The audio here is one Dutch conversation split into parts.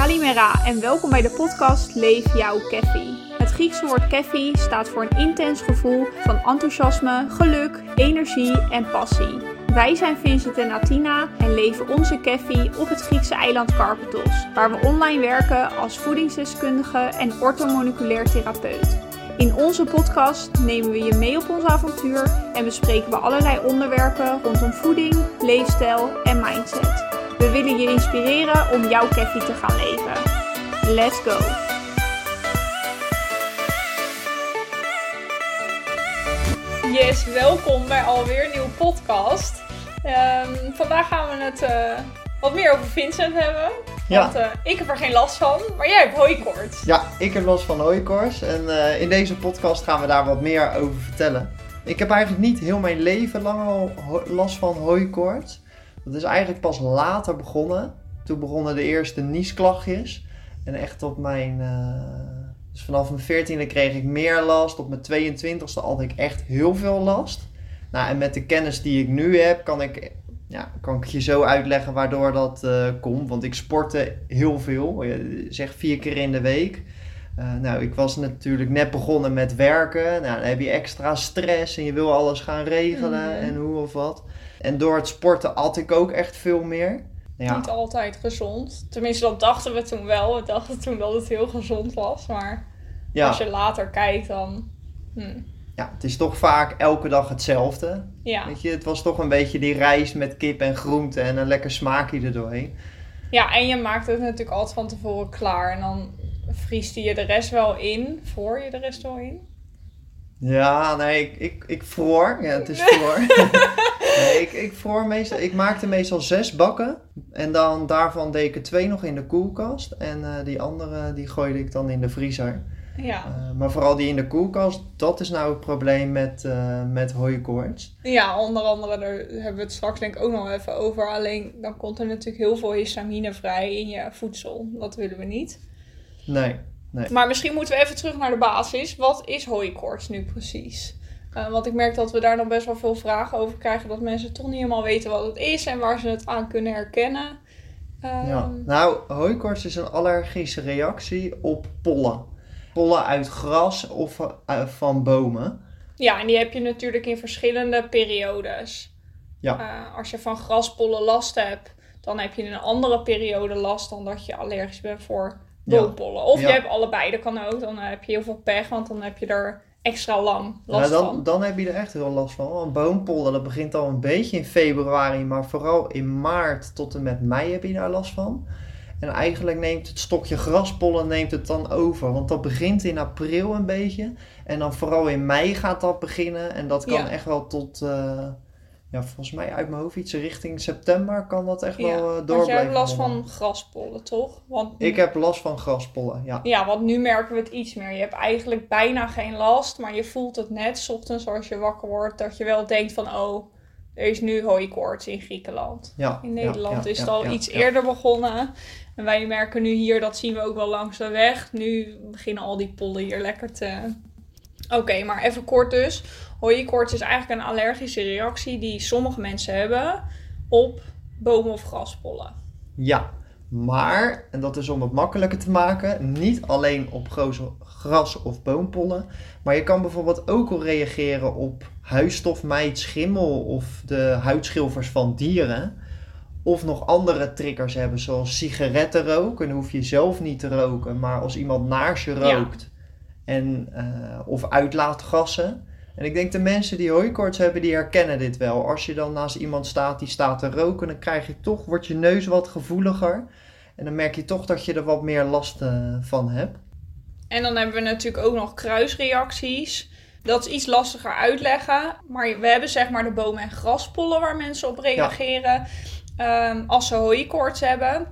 Kalimera en welkom bij de podcast Leef jouw Keffi. Het Griekse woord keffi staat voor een intens gevoel van enthousiasme, geluk, energie en passie. Wij zijn Vincent en Atina en leven onze keffi op het Griekse eiland Karpathos, waar we online werken als voedingsdeskundige en orthomoleculair therapeut. In onze podcast nemen we je mee op ons avontuur en bespreken we allerlei onderwerpen rondom voeding, leefstijl en mindset. We willen je inspireren om jouw keffi te gaan leven. Let's go! Yes, welkom bij alweer een nieuwe podcast. Ehm, vandaag gaan we het uh, wat meer over Vincent hebben. Ja. Want uh, ik heb er geen last van, maar jij hebt hooikoorts. Ja, ik heb last van hooikoorts en uh, in deze podcast gaan we daar wat meer over vertellen. Ik heb eigenlijk niet heel mijn leven lang al last van hooikoorts. Dat is eigenlijk pas later begonnen. Toen begonnen de eerste niesklachtjes. En echt op mijn... Uh, dus vanaf mijn 14e kreeg ik meer last. Op mijn 22e had ik echt heel veel last. Nou, en met de kennis die ik nu heb, kan ik, ja, kan ik je zo uitleggen waardoor dat uh, komt. Want ik sportte heel veel, zeg vier keer in de week. Uh, nou, ik was natuurlijk net begonnen met werken. Nou, dan heb je extra stress en je wil alles gaan regelen mm. en hoe of wat. En door het sporten at ik ook echt veel meer. Ja. Niet altijd gezond. Tenminste, dat dachten we toen wel. We dachten toen dat het heel gezond was. Maar ja. als je later kijkt, dan. Hm. Ja, het is toch vaak elke dag hetzelfde. Ja. Weet je, het was toch een beetje die rijst met kip en groente en een lekker smaakje erdoorheen. Ja, en je maakt het natuurlijk altijd van tevoren klaar. En dan vriest je de rest wel in. Voor je de rest wel in? Ja, nee, ik, ik, ik vroor. Ja, het is vroor. nee, ik, ik vroor meestal. Ik maakte meestal zes bakken. En dan daarvan deed ik er twee nog in de koelkast. En uh, die andere die gooide ik dan in de vriezer. Ja. Uh, maar vooral die in de koelkast, dat is nou het probleem met, uh, met hooikoorts. Ja, onder andere, daar hebben we het straks denk ik ook nog even over. Alleen dan komt er natuurlijk heel veel histamine vrij in je voedsel. Dat willen we niet. Nee. Nee. Maar misschien moeten we even terug naar de basis. Wat is hooikoorts nu precies? Uh, want ik merk dat we daar nog best wel veel vragen over krijgen. Dat mensen toch niet helemaal weten wat het is en waar ze het aan kunnen herkennen. Um... Ja, nou, hooikoorts is een allergische reactie op pollen. Pollen uit gras of uh, van bomen. Ja, en die heb je natuurlijk in verschillende periodes. Ja. Uh, als je van graspollen last hebt, dan heb je in een andere periode last dan dat je allergisch bent voor Of je hebt allebei, dat kan ook. Dan heb je heel veel pech, want dan heb je er extra lang last ja, dan, van. Dan heb je er echt heel last van. Want boompollen, dat begint al een beetje in februari, maar vooral in maart tot en met mei heb je daar last van. En eigenlijk neemt het stokje graspollen neemt het dan over. Want dat begint in april een beetje. En dan vooral in mei gaat dat beginnen. En dat kan echt wel tot... Uh, ja, volgens mij uit mijn hoofd iets richting september kan dat echt wel uh, door Want jij hebt last van graspollen, toch? Want ik heb last van graspollen, ja. Ja, want nu merken we het iets meer. Je hebt eigenlijk bijna geen last, maar je voelt het net, s ochtends als je wakker wordt, dat je wel denkt van, oh, er is nu hooikoorts in Griekenland. Ja, in Nederland is het al iets eerder begonnen. En wij merken nu hier, dat zien we ook wel langs de weg. Nu beginnen al die pollen hier lekker te... Oké, maar even kort dus. Hooikoorts is eigenlijk een allergische reactie die sommige mensen hebben op bomen- of graspollen. Ja, maar, en dat is om het makkelijker te maken, niet alleen op gras- of boompollen, maar je kan bijvoorbeeld ook al reageren op huisstofmijt, schimmel of de huidschilfers van dieren. Of nog andere triggers hebben, zoals sigaretten roken. Dan hoef je zelf niet te roken, maar als iemand naast je rookt. En, uh, of uitlaatgassen. En ik denk de mensen die hooikoorts hebben, die herkennen dit wel. Als je dan naast iemand staat die staat te roken, dan krijg je toch, wordt je neus wat gevoeliger. En dan merk je toch dat je er wat meer last uh, van hebt. En dan hebben we natuurlijk ook nog kruisreacties. Dat is iets lastiger uitleggen. Maar we hebben zeg maar de bomen- en graspollen waar mensen op reageren. Ja. Um, als ze hooikoorts hebben.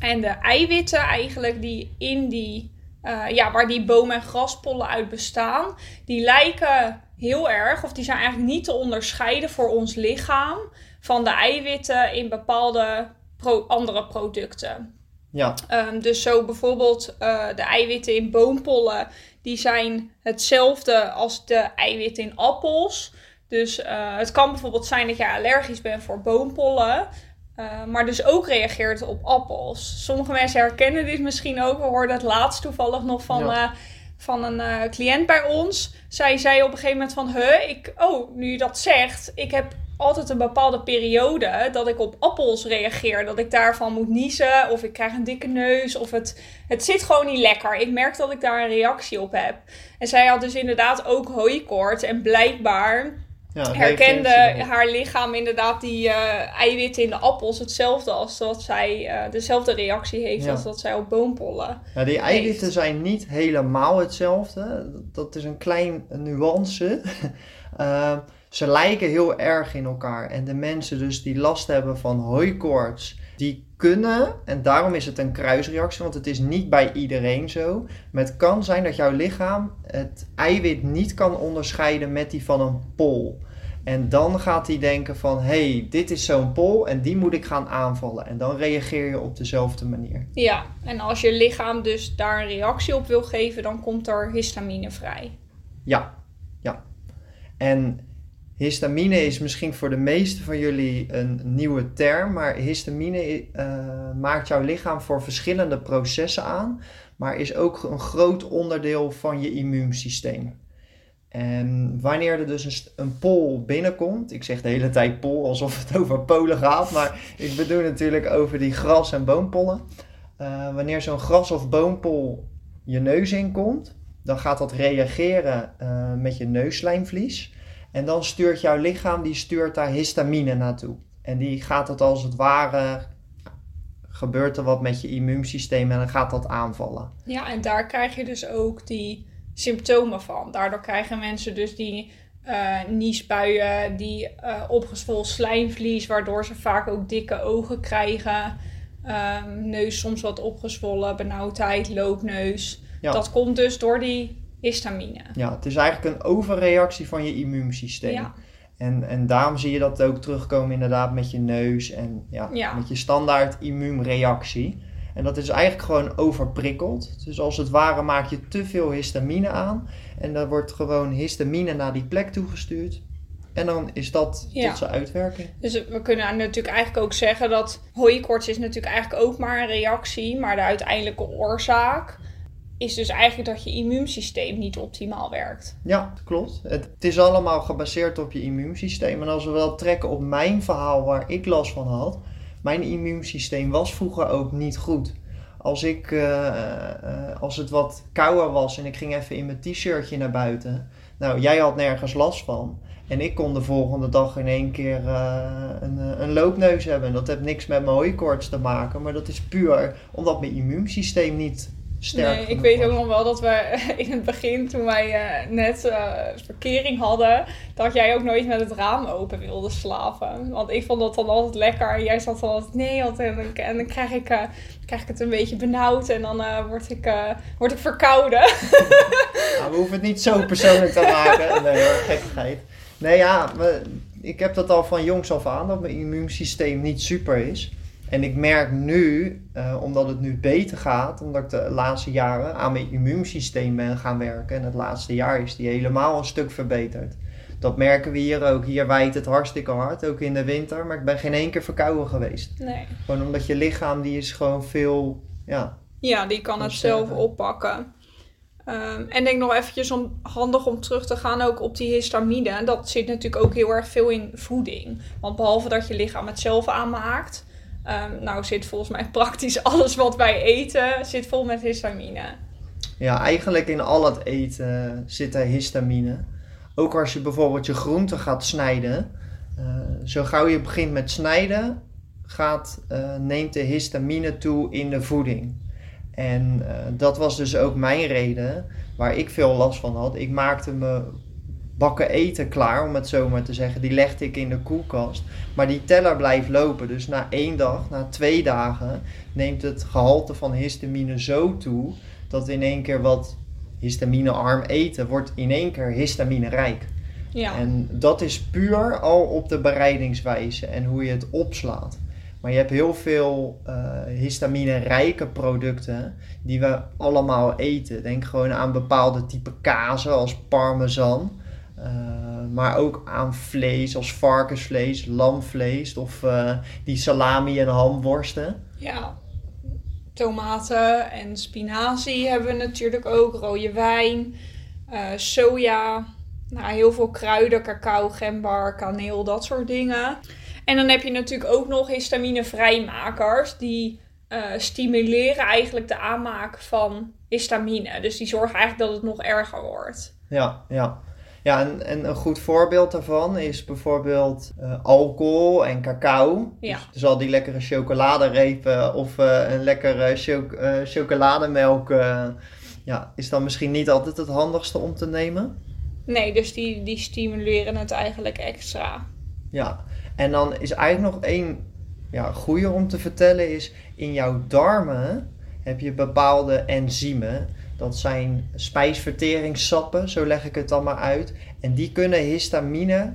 En de eiwitten eigenlijk die in die... Uh, ja, waar die bomen- en graspollen uit bestaan. Die lijken heel erg, of die zijn eigenlijk niet te onderscheiden voor ons lichaam. Van de eiwitten in bepaalde pro andere producten. Ja. Um, dus zo bijvoorbeeld uh, de eiwitten in boompollen, die zijn hetzelfde als de eiwitten in appels. Dus uh, het kan bijvoorbeeld zijn dat je allergisch bent voor boompollen. Uh, maar dus ook reageert op appels. Sommige mensen herkennen dit misschien ook. We hoorden het laatst toevallig nog van, ja. uh, van een uh, cliënt bij ons. Zij zei op een gegeven moment van... Huh, ik, oh, nu je dat zegt... Ik heb altijd een bepaalde periode dat ik op appels reageer. Dat ik daarvan moet niezen of ik krijg een dikke neus of het, het zit gewoon niet lekker. Ik merk dat ik daar een reactie op heb. En zij had dus inderdaad ook hooikoorts en blijkbaar ja, herkende haar lichaam inderdaad die uh, eiwitten in de appels hetzelfde als dat zij uh, dezelfde reactie heeft als dat zij op boompollen. Ja, die eiwitten zijn niet helemaal hetzelfde. Dat is een klein nuance. uh, ze lijken heel erg in elkaar. En de mensen dus die last hebben van hooikoorts, die kunnen, en daarom is het een kruisreactie, want het is niet bij iedereen zo. Maar het kan zijn dat jouw lichaam het eiwit niet kan onderscheiden met die van een pol. En dan gaat hij denken van, hé, hey, dit is zo'n pol en die moet ik gaan aanvallen. En dan reageer je op dezelfde manier. Ja, en als je lichaam dus daar een reactie op wil geven, dan komt er histamine vrij. Ja, ja. En Histamine is misschien voor de meeste van jullie een nieuwe term, maar histamine uh, maakt jouw lichaam voor verschillende processen aan, maar is ook een groot onderdeel van je immuunsysteem. En wanneer er dus een, een pol binnenkomt, ik zeg de hele tijd pol alsof het over polen gaat, maar ik bedoel natuurlijk over die gras- en boompollen. Uh, wanneer zo'n gras- of boompol je neus inkomt, dan gaat dat reageren uh, met je neusslijmvlies. En dan stuurt jouw lichaam, die stuurt daar histamine naartoe. En die gaat het als het ware, gebeurt er wat met je immuunsysteem en dan gaat dat aanvallen. Ja, en daar krijg je dus ook die symptomen van. Daardoor krijgen mensen dus die uh, niesbuien, die uh, opgezwollen slijmvlies, waardoor ze vaak ook dikke ogen krijgen. Um, neus soms wat opgezwollen, benauwdheid, loopneus. Dat komt dus door die histamine. Ja, het is eigenlijk een overreactie van je immuunsysteem. Ja. En, en daarom zie je dat ook terugkomen inderdaad met je neus en ja, met je standaard immuunreactie. En dat is eigenlijk gewoon overprikkeld. Dus als het ware maak je te veel histamine aan. En dan wordt gewoon histamine naar die plek toegestuurd. En dan is dat tot zijn uitwerking. Dus we kunnen natuurlijk eigenlijk ook zeggen dat hooikoorts is natuurlijk eigenlijk ook maar een reactie. Maar de uiteindelijke oorzaak is dus eigenlijk dat je immuunsysteem niet optimaal werkt. Ja, klopt. Het, is allemaal gebaseerd op je immuunsysteem. En als we wel trekken op mijn verhaal waar ik last van had, mijn immuunsysteem was vroeger ook niet goed. Als, ik, uh, uh, als het wat kouder was en ik ging even in mijn t-shirtje naar buiten. Nou, jij had nergens last van. En ik kon de volgende dag in één keer uh, een, een, loopneus hebben. En dat heeft niks met mijn hooikoorts te maken. Maar dat is puur omdat mijn immuunsysteem niet nee, ik weet ook nog wel dat we in het begin, toen wij uh, net uh, verkering hadden, dat jij ook nooit met het raam open wilde slapen. Want ik vond dat dan altijd lekker. En jij zat dan altijd, nee, en, en dan krijg ik, uh, krijg ik het een beetje benauwd en dan word, ik, word ik verkouden. nou, we hoeven het niet zo persoonlijk te maken. Nee hoor, gekkigheid. Nee ja, ik heb dat al van jongs af aan, dat mijn immuunsysteem niet super is. En ik merk nu, uh, omdat het nu beter gaat, omdat ik de laatste jaren aan mijn immuunsysteem ben gaan werken. En het laatste jaar is die helemaal een stuk verbeterd. Dat merken we hier ook. Hier wijt het hartstikke hard, ook in de winter. Maar ik ben geen één keer verkouden geweest. Nee. Gewoon omdat je lichaam, die is gewoon veel, ja... Ja, die kan het zelf oppakken. Um, en denk nog eventjes om, handig om terug te gaan ook op die histamine. Dat zit natuurlijk ook heel erg veel in voeding. Want behalve dat je lichaam het zelf aanmaakt Um, nou zit volgens mij praktisch alles wat wij eten zit vol met histamine. Ja, eigenlijk in al het eten zit er histamine. Ook als je bijvoorbeeld je groenten gaat snijden. Uh, zo gauw je begint met snijden, gaat, uh, neemt de histamine toe in de voeding. En uh, dat was dus ook mijn reden waar ik veel last van had. Ik maakte me bakken eten klaar, om het zo maar te zeggen. Die legde ik in de koelkast. Maar die teller blijft lopen. Dus na één dag, na twee dagen, neemt het gehalte van histamine zo toe dat in één keer wat histaminearm eten wordt in één keer histaminerijk. Ja. En dat is puur al op de bereidingswijze en hoe je het opslaat. Maar je hebt heel veel uh, histamine-rijke producten die we allemaal eten. Denk gewoon aan bepaalde type kazen als parmesan. Ehm, maar ook aan vlees als varkensvlees, lamvlees of uh, die salami en hamworsten. Ja, tomaten en spinazie hebben we natuurlijk ook, rode wijn, uh, soja, nou, heel veel kruiden, cacao, gember, kaneel, dat soort dingen. En dan heb je natuurlijk ook nog histaminevrijmakers die stimuleren eigenlijk de aanmaak van histamine. Dus die zorgen eigenlijk dat het nog erger wordt. Ja, ja. Ja, en, en een goed voorbeeld daarvan is bijvoorbeeld uh, alcohol en cacao. Ja. Dus, dus al die lekkere chocoladerepen of uh, een lekkere cho chocolademelk... ja, is dan misschien niet altijd het handigste om te nemen. Nee, dus die, die stimuleren het eigenlijk extra. Ja, en dan is eigenlijk nog één ja, goede om te vertellen is... in jouw darmen heb je bepaalde enzymen. Dat zijn spijsverteringssappen, zo leg ik het dan maar uit. En die kunnen histamine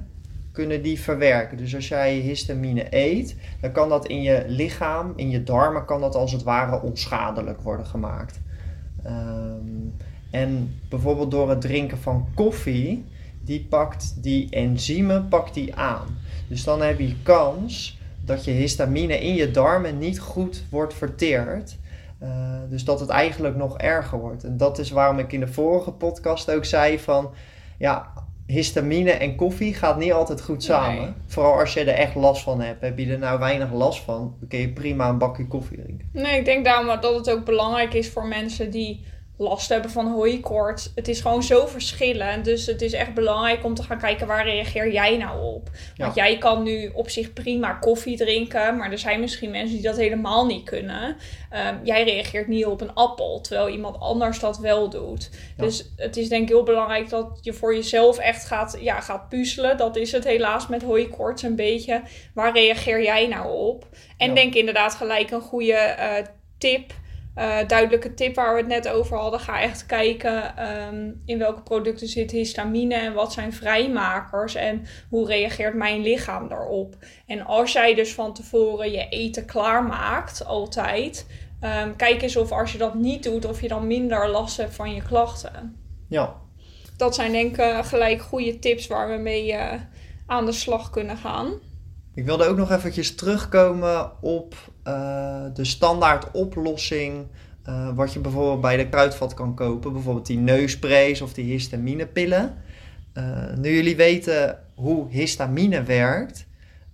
kunnen die verwerken. Dus als jij histamine eet, dan kan dat in je lichaam, in je darmen, kan dat als het ware onschadelijk worden gemaakt. Um, en bijvoorbeeld door het drinken van koffie, die pakt die enzymen pakt die aan. Dus dan heb je kans dat je histamine in je darmen niet goed wordt verteerd. Uh, dus dat het eigenlijk nog erger wordt. En dat is waarom ik in de vorige podcast ook zei van... Ja, histamine en koffie gaat niet altijd goed samen. Nee. Vooral als je er echt last van hebt. Heb je er nou weinig last van, dan kun je prima een bakje koffie drinken. Nee, ik denk daarom dat het ook belangrijk is voor mensen die last hebben van hooikoorts. Het is gewoon zo verschillend. Dus het is echt belangrijk om te gaan kijken waar reageer jij nou op. Want jij kan nu op zich prima koffie drinken. Maar er zijn misschien mensen die dat helemaal niet kunnen. Um, jij reageert niet op een appel. Terwijl iemand anders dat wel doet. Ja. Dus het is denk ik heel belangrijk dat je voor jezelf echt gaat, ja, gaat puzzelen. Dat is het helaas met hooikoorts een beetje. Waar reageer jij nou op? En Ja. denk inderdaad gelijk een goede eh, tip uh, duidelijke tip waar we het net over hadden. Ga echt kijken um, in welke producten zit histamine en wat zijn vrijmakers en hoe reageert mijn lichaam daarop. En als jij dus van tevoren je eten klaarmaakt, altijd, um, kijk eens of als je dat niet doet, of je dan minder last hebt van je klachten. Ja, Dat zijn denk ik uh, gelijk goede tips waar we mee uh, aan de slag kunnen gaan. Ik wilde ook nog eventjes terugkomen op uh, de standaard oplossing. Uh, wat je bijvoorbeeld bij de kruidvat kan kopen. Bijvoorbeeld die neussprays of die histaminepillen. Uh, nu jullie weten hoe histamine werkt,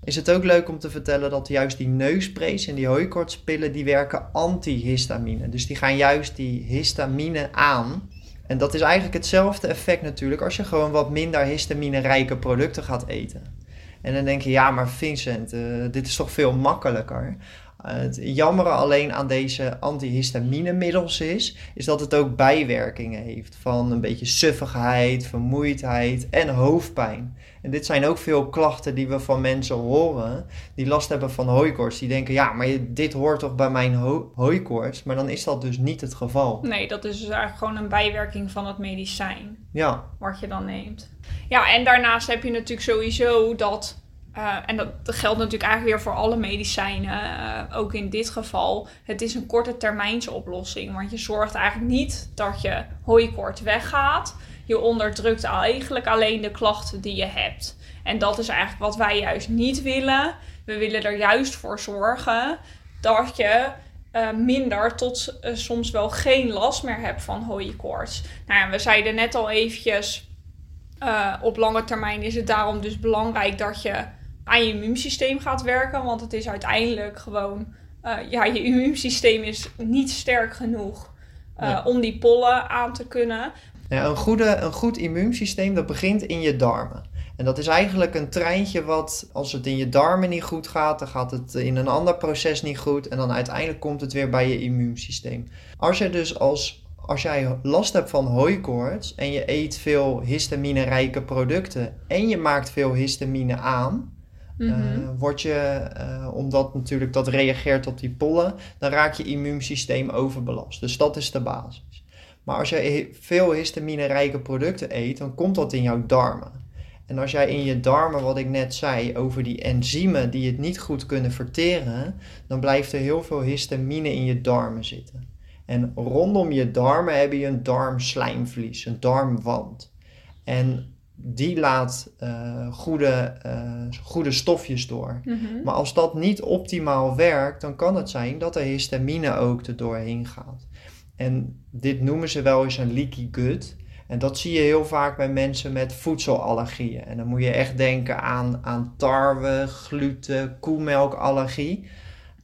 is het ook leuk om te vertellen dat juist die neussprays en die hooikoortspillen die werken antihistamine. Dus die gaan juist die histamine aan. En dat is eigenlijk hetzelfde effect natuurlijk als je gewoon wat minder histamine-rijke producten gaat eten. En dan denk je, ja, maar Vincent, uh, dit is toch veel makkelijker. Het jammere alleen aan deze antihistamine-middels is, is dat het ook bijwerkingen heeft van een beetje suffigheid, vermoeidheid en hoofdpijn. En dit zijn ook veel klachten die we van mensen horen die last hebben van hooikoorts. Die denken, ja, maar dit hoort toch bij mijn ho hooikoorts? Maar dan is dat dus niet het geval. Nee, dat is dus eigenlijk gewoon een bijwerking van het medicijn. Ja. Wat je dan neemt. Ja, en daarnaast heb je natuurlijk sowieso dat... Uh, en dat geldt natuurlijk eigenlijk weer voor alle medicijnen, uh, ook in dit geval. Het is een korte termijnsoplossing, want je zorgt eigenlijk niet dat je hooikoort weggaat. Je onderdrukt eigenlijk alleen de klachten die je hebt. En dat is eigenlijk wat wij juist niet willen. We willen er juist voor zorgen dat je uh, minder tot soms wel geen last meer hebt van hooikoorts. Nou we zeiden net al eventjes, op lange termijn is het daarom dus belangrijk dat je aan je immuunsysteem gaat werken. Want het is uiteindelijk gewoon, ja, je immuunsysteem is niet sterk genoeg Ja. om die pollen aan te kunnen. Ja, een, goede, een goed immuunsysteem dat begint in je darmen. En dat is eigenlijk een treintje wat, als het in je darmen niet goed gaat, dan gaat het in een ander proces niet goed. En dan uiteindelijk komt het weer bij je immuunsysteem. Als je dus als, als jij last hebt van hooikoorts en je eet veel histamine-rijke producten en je maakt veel histamine aan, Mhm. uh, word je, uh, omdat natuurlijk dat reageert op die pollen, dan raakt je immuunsysteem overbelast. Dus dat is de basis. Maar als je veel histamine-rijke producten eet, dan komt dat in jouw darmen. En als jij in je darmen, wat ik net zei, over die enzymen die het niet goed kunnen verteren, dan blijft er heel veel histamine in je darmen zitten. En rondom je darmen heb je een darmslijmvlies, een darmwand. En die laat uh, goede, uh, goede stofjes door. Mhm. Maar als dat niet optimaal werkt, dan kan het zijn dat de histamine ook er doorheen gaat. En dit noemen ze wel eens een leaky gut. En dat zie je heel vaak bij mensen met voedselallergieën. En dan moet je echt denken aan, aan tarwe, gluten, koemelkallergie.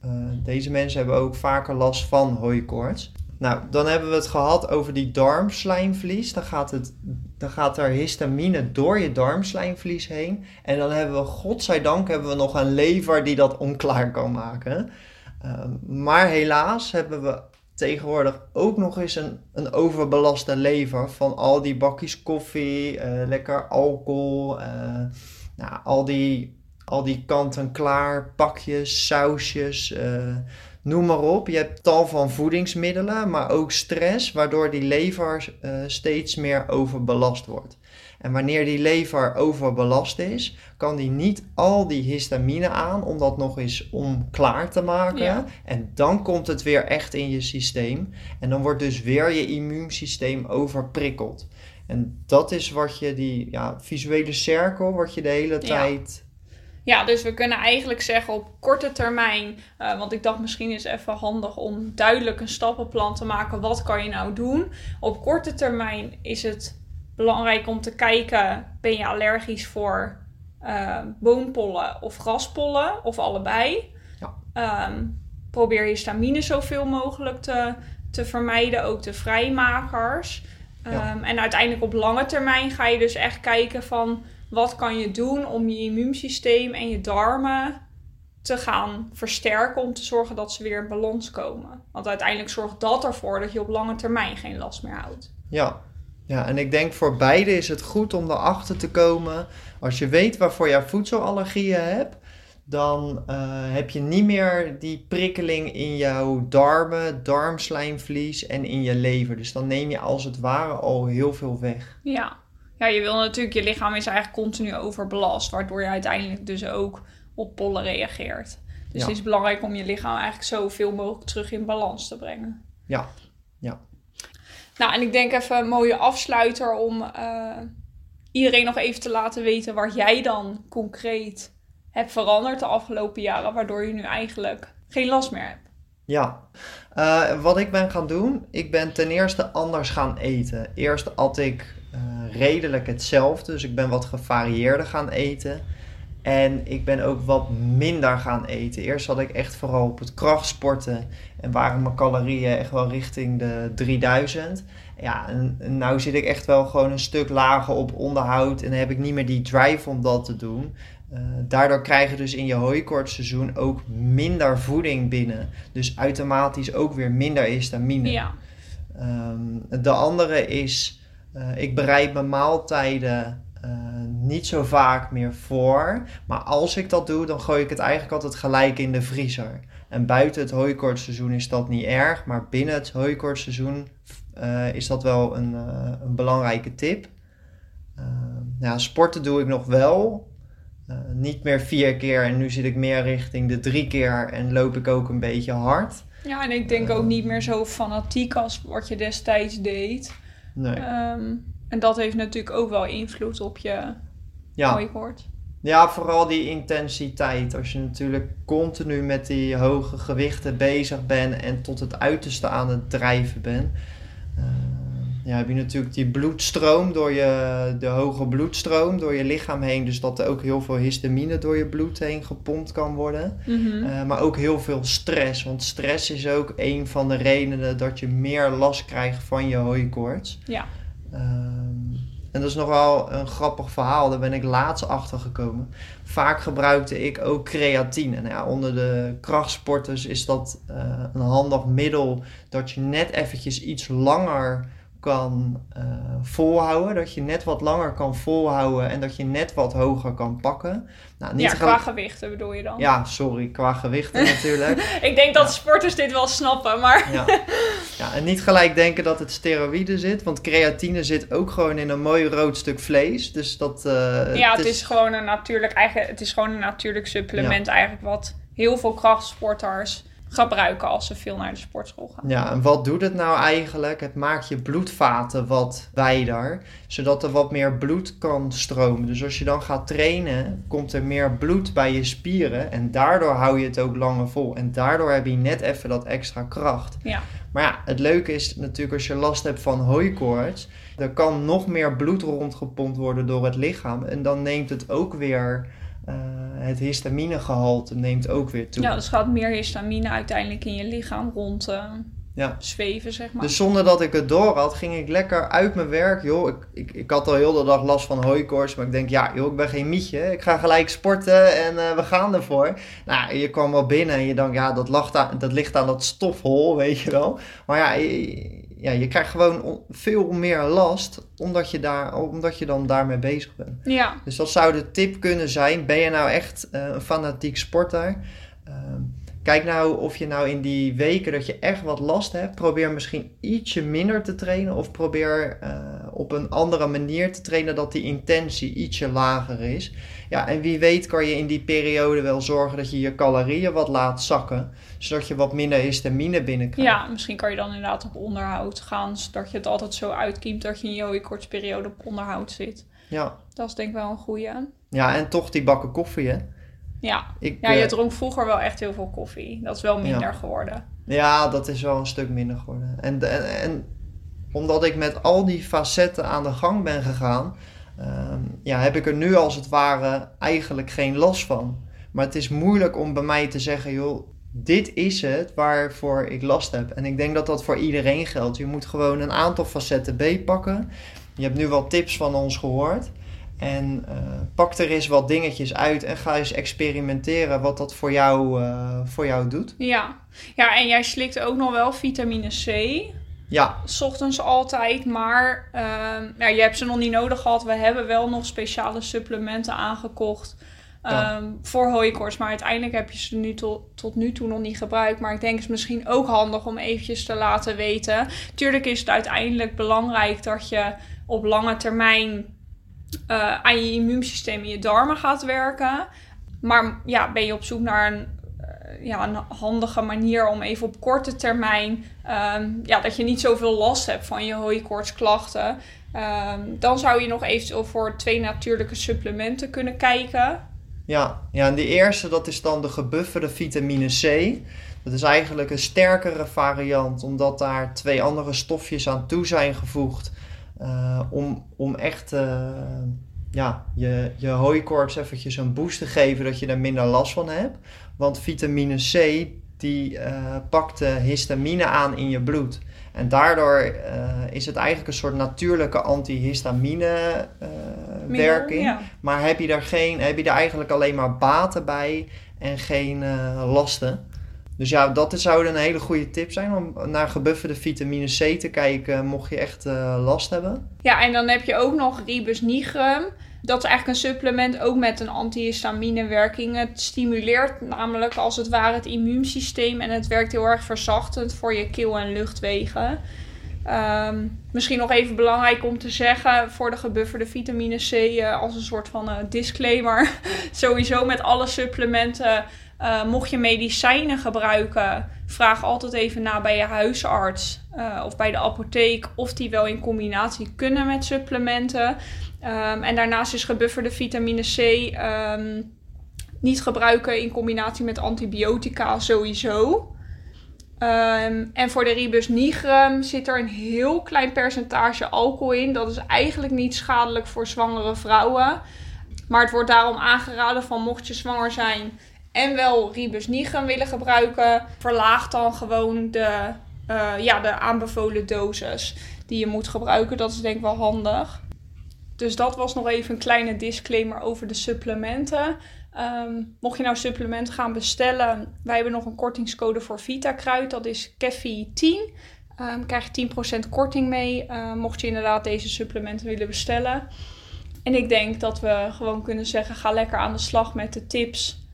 Uh, deze mensen hebben ook vaker last van hooikoorts. Nou, dan hebben we het gehad over die darmslijmvlies. Dan gaat, het, dan gaat er histamine door je darmslijmvlies heen. En dan hebben we, godzijdank, hebben we nog een lever die dat onklaar kan maken. Uh, maar helaas hebben we tegenwoordig ook nog eens een, een overbelaste lever van al die bakjes koffie, uh, lekker alcohol, uh, nou, al die, al die kant-en-klaar pakjes, sausjes, uh, noem maar op. Je hebt tal van voedingsmiddelen, maar ook stress, waardoor die lever steeds meer overbelast wordt. En wanneer die lever overbelast is, kan die niet al die histamine aan om dat nog eens om klaar te maken. Ja. En dan komt het weer echt in je systeem. En dan wordt dus weer je immuunsysteem overprikkeld. En dat is wat je, die ja, visuele cirkel, wat je de hele tijd. Ja, dus we kunnen eigenlijk zeggen op korte termijn, uh, want ik dacht misschien is het even handig om duidelijk een stappenplan te maken. Wat kan je nou doen? Op korte termijn is het belangrijk om te kijken: ben je allergisch voor uh, boompollen of graspollen of allebei? Ja. Um, probeer histamine zoveel mogelijk te, te vermijden, ook de vrijmakers. Um, Ja. En uiteindelijk op lange termijn ga je dus echt kijken van wat kan je doen om je immuunsysteem en je darmen te gaan versterken om te zorgen dat ze weer in balans komen. Want uiteindelijk zorgt dat ervoor dat je op lange termijn geen last meer houdt. Ja. ja, en ik denk voor beide is het goed om erachter te komen. Als je weet waarvoor je voedselallergieën hebt, dan uh, heb je niet meer die prikkeling in jouw darmen, darmslijmvlies en in je lever. Dus dan neem je als het ware al heel veel weg. Ja. Ja, je wil natuurlijk, je lichaam is eigenlijk continu overbelast, waardoor je uiteindelijk dus ook op pollen reageert. Dus Ja. het is belangrijk om je lichaam eigenlijk zoveel mogelijk terug in balans te brengen. Ja, ja. Nou, en ik denk even een mooie afsluiter om uh, iedereen nog even te laten weten waar jij dan concreet hebt veranderd de afgelopen jaren, waardoor je nu eigenlijk geen last meer hebt. Ja, uh, wat ik ben gaan doen, ik ben ten eerste anders gaan eten. Eerst at ik redelijk hetzelfde, dus ik ben wat gevarieerder gaan eten. En ik ben ook wat minder gaan eten. Eerst had ik echt vooral op het krachtsporten en waren mijn calorieën echt wel richting de 3000. Ja, en, en nou zit ik echt wel gewoon een stuk lager op onderhoud en heb ik niet meer die drive om dat te doen. Uh, daardoor krijg je dus in je hooikoortsseizoen ook minder voeding binnen. Dus automatisch ook weer minder histamine. Ja. Um, de andere is, uh, ik bereid mijn maaltijden uh, niet zo vaak meer voor. Maar als ik dat doe, dan gooi ik het eigenlijk altijd gelijk in de vriezer. En buiten het hooikoortsseizoen is dat niet erg. Maar binnen het hooikoortsseizoen is dat wel een, een belangrijke tip. Ja, sporten doe ik nog wel. Uh, niet meer vier keer en nu zit ik meer richting de drie keer en loop ik ook een beetje hard. Ja, en ik denk ook niet meer zo fanatiek als wat je destijds deed. Nee. Um, en dat heeft natuurlijk ook wel invloed op je ja. hooikoort. Ja, vooral die intensiteit. Als je natuurlijk continu met die hoge gewichten bezig bent en tot het uiterste aan het drijven bent. Uh, ja, heb je natuurlijk die bloedstroom door je, de hoge bloedstroom door je lichaam heen. Dus dat er ook heel veel histamine door je bloed heen gepompt kan worden. Mm -hmm. uh, maar ook heel veel stress. Want stress is ook een van de redenen dat je meer last krijgt van je hooikoorts. Ja. Uh, en dat is nog wel een grappig verhaal. Daar ben ik laatst achter gekomen. Vaak gebruikte ik ook creatine. Nou ja, onder de krachtsporters is dat uh, een handig middel dat je net eventjes iets langer kan uh, volhouden. Dat je net wat langer kan volhouden en dat je net wat hoger kan pakken. Nou, niet ja, qua gewichten bedoel je dan? Ja, sorry, qua gewichten natuurlijk. Ik denk dat ja. sporters dit wel snappen, maar... ja. ja, en niet gelijk denken dat het steroïden zit, want creatine zit ook gewoon in een mooi rood stuk vlees. Dus dat... Uh, ja, het is... is, gewoon een natuurlijk, eigen, het is gewoon een natuurlijk supplement eigenlijk wat heel veel krachtsporters gebruiken als ze veel naar de sportschool gaan. Ja, en wat doet het nou eigenlijk? Het maakt je bloedvaten wat wijder, zodat er wat meer bloed kan stromen. Dus als je dan gaat trainen, komt er meer bloed bij je spieren en daardoor hou je het ook langer vol. En daardoor heb je net even dat extra kracht. Ja. Maar ja, het leuke is natuurlijk als je last hebt van hooikoorts, er kan nog meer bloed rondgepompt worden door het lichaam en dan neemt het ook weer uh, het histaminegehalte neemt ook weer toe. Ja, dus gaat meer histamine uiteindelijk in je lichaam rond uh, ja. zweven, zeg maar. Dus zonder dat ik het door had, ging ik lekker uit mijn werk. Joh, ik, ik, ik had al heel de dag last van hooikoorts, maar ik denk, ja, joh, ik ben geen mietje. Ik ga gelijk sporten en uh, we gaan ervoor. Nou, je kwam wel binnen en je dacht, ja, dat, lag dat ligt aan dat stofhol, weet je wel. Maar ja, ja, je krijgt gewoon veel meer last omdat je, daar, omdat je dan daarmee bezig bent. Ja. Dus dat zou de tip kunnen zijn. Ben je nou echt uh, een fanatiek sporter? Uh, kijk nou of je nou in die weken dat je echt wat last hebt, probeer misschien ietsje minder te trainen. Of probeer uh, op een andere manier te trainen dat die intentie ietsje lager is. Ja, en wie weet kan je in die periode wel zorgen dat je je calorieën wat laat zakken zodat je wat minder histamine binnenkrijgt. Ja, misschien kan je dan inderdaad op onderhoud gaan, zodat je het altijd zo uitkiemt dat je in je hooikortsperiode op onderhoud zit. Ja. Dat is denk ik wel een goede. Ja, en toch die bakken koffie, hè? Ja. Ik, ja, je uh, dronk vroeger wel echt heel veel koffie. Dat is wel minder ja. geworden. Ja, dat is wel een stuk minder geworden. En, en, en omdat ik met al die facetten aan de gang ben gegaan, uh, ja, heb ik er nu als het ware eigenlijk geen last van. Maar het is moeilijk om bij mij te zeggen, joh, dit is het waarvoor ik last heb. En ik denk dat dat voor iedereen geldt. Je moet gewoon een aantal facetten pakken. Je hebt nu wat tips van ons gehoord. En uh, pak er eens wat dingetjes uit en ga eens experimenteren wat dat voor jou, uh, voor jou doet. Ja. ja, en jij slikt ook nog wel vitamine C. Ja. S ochtends altijd, maar uh, ja, je hebt ze nog niet nodig gehad. We hebben wel nog speciale supplementen aangekocht ja. Um, voor hooikoorts. Maar uiteindelijk heb je ze nu tot, tot nu toe nog niet gebruikt. Maar ik denk het is misschien ook handig om eventjes te laten weten. Tuurlijk is het uiteindelijk belangrijk dat je op lange termijn uh, aan je immuunsysteem in je darmen gaat werken. Maar ja, ben je op zoek naar een, ja, een handige manier om even op korte termijn... Um, ja, dat je niet zoveel last hebt van je hooikoortsklachten... Um, dan zou je nog eventueel voor twee natuurlijke supplementen kunnen kijken. Ja, ja, en die eerste dat is dan de gebufferde vitamine C. Dat is eigenlijk een sterkere variant, omdat daar twee andere stofjes aan toe zijn gevoegd. Uh, om, om echt uh, ja, je, je hooikoorts eventjes een boost te geven, dat je er minder last van hebt. Want vitamine C die uh, pakt de histamine aan in je bloed. En daardoor uh, is het eigenlijk een soort natuurlijke antihistamine uh, werking. Ja. Maar heb je, daar geen, heb je daar eigenlijk alleen maar baten bij en geen lasten. Dus ja, dat zou een hele goede tip zijn om naar gebufferde vitamine C te kijken, mocht je echt last hebben. Ja, en dan heb je ook nog ribus nigrum. Dat is eigenlijk een supplement ook met een antihistamine werking. Het stimuleert namelijk als het ware het immuunsysteem en het werkt heel erg verzachtend voor je keel- en luchtwegen. Um, misschien nog even belangrijk om te zeggen voor de gebufferde vitamine C uh, als een soort van uh, disclaimer. Sowieso met alle supplementen, uh, mocht je medicijnen gebruiken, vraag altijd even na bij je huisarts of bij de apotheek of die wel in combinatie kunnen met supplementen. Um, en daarnaast is gebufferde vitamine C um, niet gebruiken in combinatie met antibiotica sowieso. Um, en voor de ribus nigrum zit er een heel klein percentage alcohol in. Dat is eigenlijk niet schadelijk voor zwangere vrouwen. Maar het wordt daarom aangeraden van mocht je zwanger zijn en wel ribus nigrum willen gebruiken, verlaag dan gewoon de, uh, ja, de aanbevolen dosis die je moet gebruiken. Dat is denk ik wel handig. Dus dat was nog even een kleine disclaimer over de supplementen. Um, mocht je nou supplementen gaan bestellen, wij hebben nog een kortingscode voor Vitakruid. Dat is KEFI10. Um, krijg je 10% korting mee, uh, mocht je inderdaad deze supplementen willen bestellen. En ik denk dat we gewoon kunnen zeggen, ga lekker aan de slag met de tips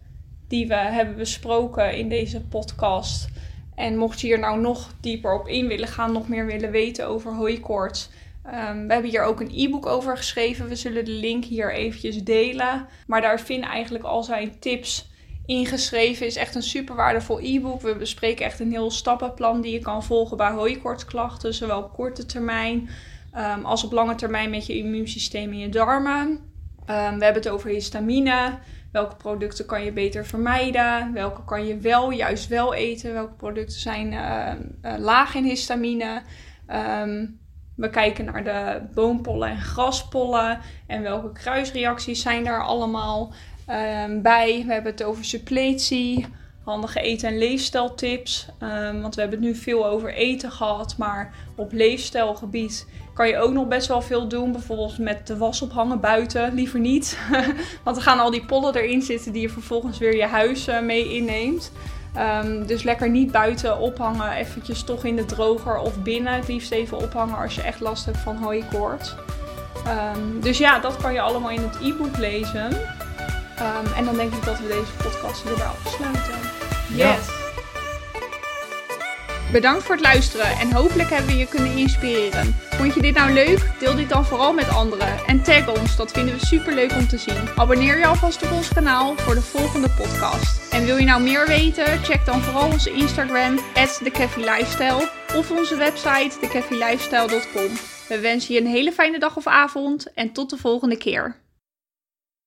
die we hebben besproken in deze podcast. En mocht je hier nou nog dieper op in willen gaan, nog meer willen weten over hooikoorts... Um, we hebben hier ook een e-book over geschreven. We zullen de link hier eventjes delen. Maar daar vind eigenlijk al zijn tips ingeschreven. Is echt een super waardevol e-book. We bespreken echt een heel stappenplan die je kan volgen bij hooikoortsklachten. Zowel op korte termijn um, als op lange termijn met je immuunsysteem en je darmen. Um, we hebben het over histamine. Welke producten kan je beter vermijden? Welke kan je wel, juist wel eten? Welke producten zijn uh, uh, laag in histamine? Um, we kijken naar de boompollen en graspollen en welke kruisreacties zijn daar allemaal um, bij. We hebben het over suppletie, handige eten- en leefstijltips. Um, want we hebben het nu veel over eten gehad, maar op leefstijlgebied kan je ook nog best wel veel doen. Bijvoorbeeld met de was ophangen buiten. Liever niet. Want dan gaan al die pollen erin zitten die je vervolgens weer je huis uh, mee inneemt. Um, dus lekker niet buiten ophangen. Eventjes toch in de droger of binnen. Het liefst even ophangen als je echt last hebt van hooikoorts. Um, dus ja, dat kan je allemaal in het e-book lezen. Um, en dan denk ik dat we deze podcast hierbij afsluiten. Yes! Ja. Bedankt voor het luisteren en hopelijk hebben we je kunnen inspireren. Vond je dit nou leuk? Deel dit dan vooral met anderen en tag ons, dat vinden we super leuk om te zien. Abonneer je alvast op ons kanaal voor de volgende podcast. En wil je nou meer weten? Check dan vooral onze Instagram, TheCaffeeLifestyle of onze website, thecafeelifestyle.com. We wensen je een hele fijne dag of avond en tot de volgende keer.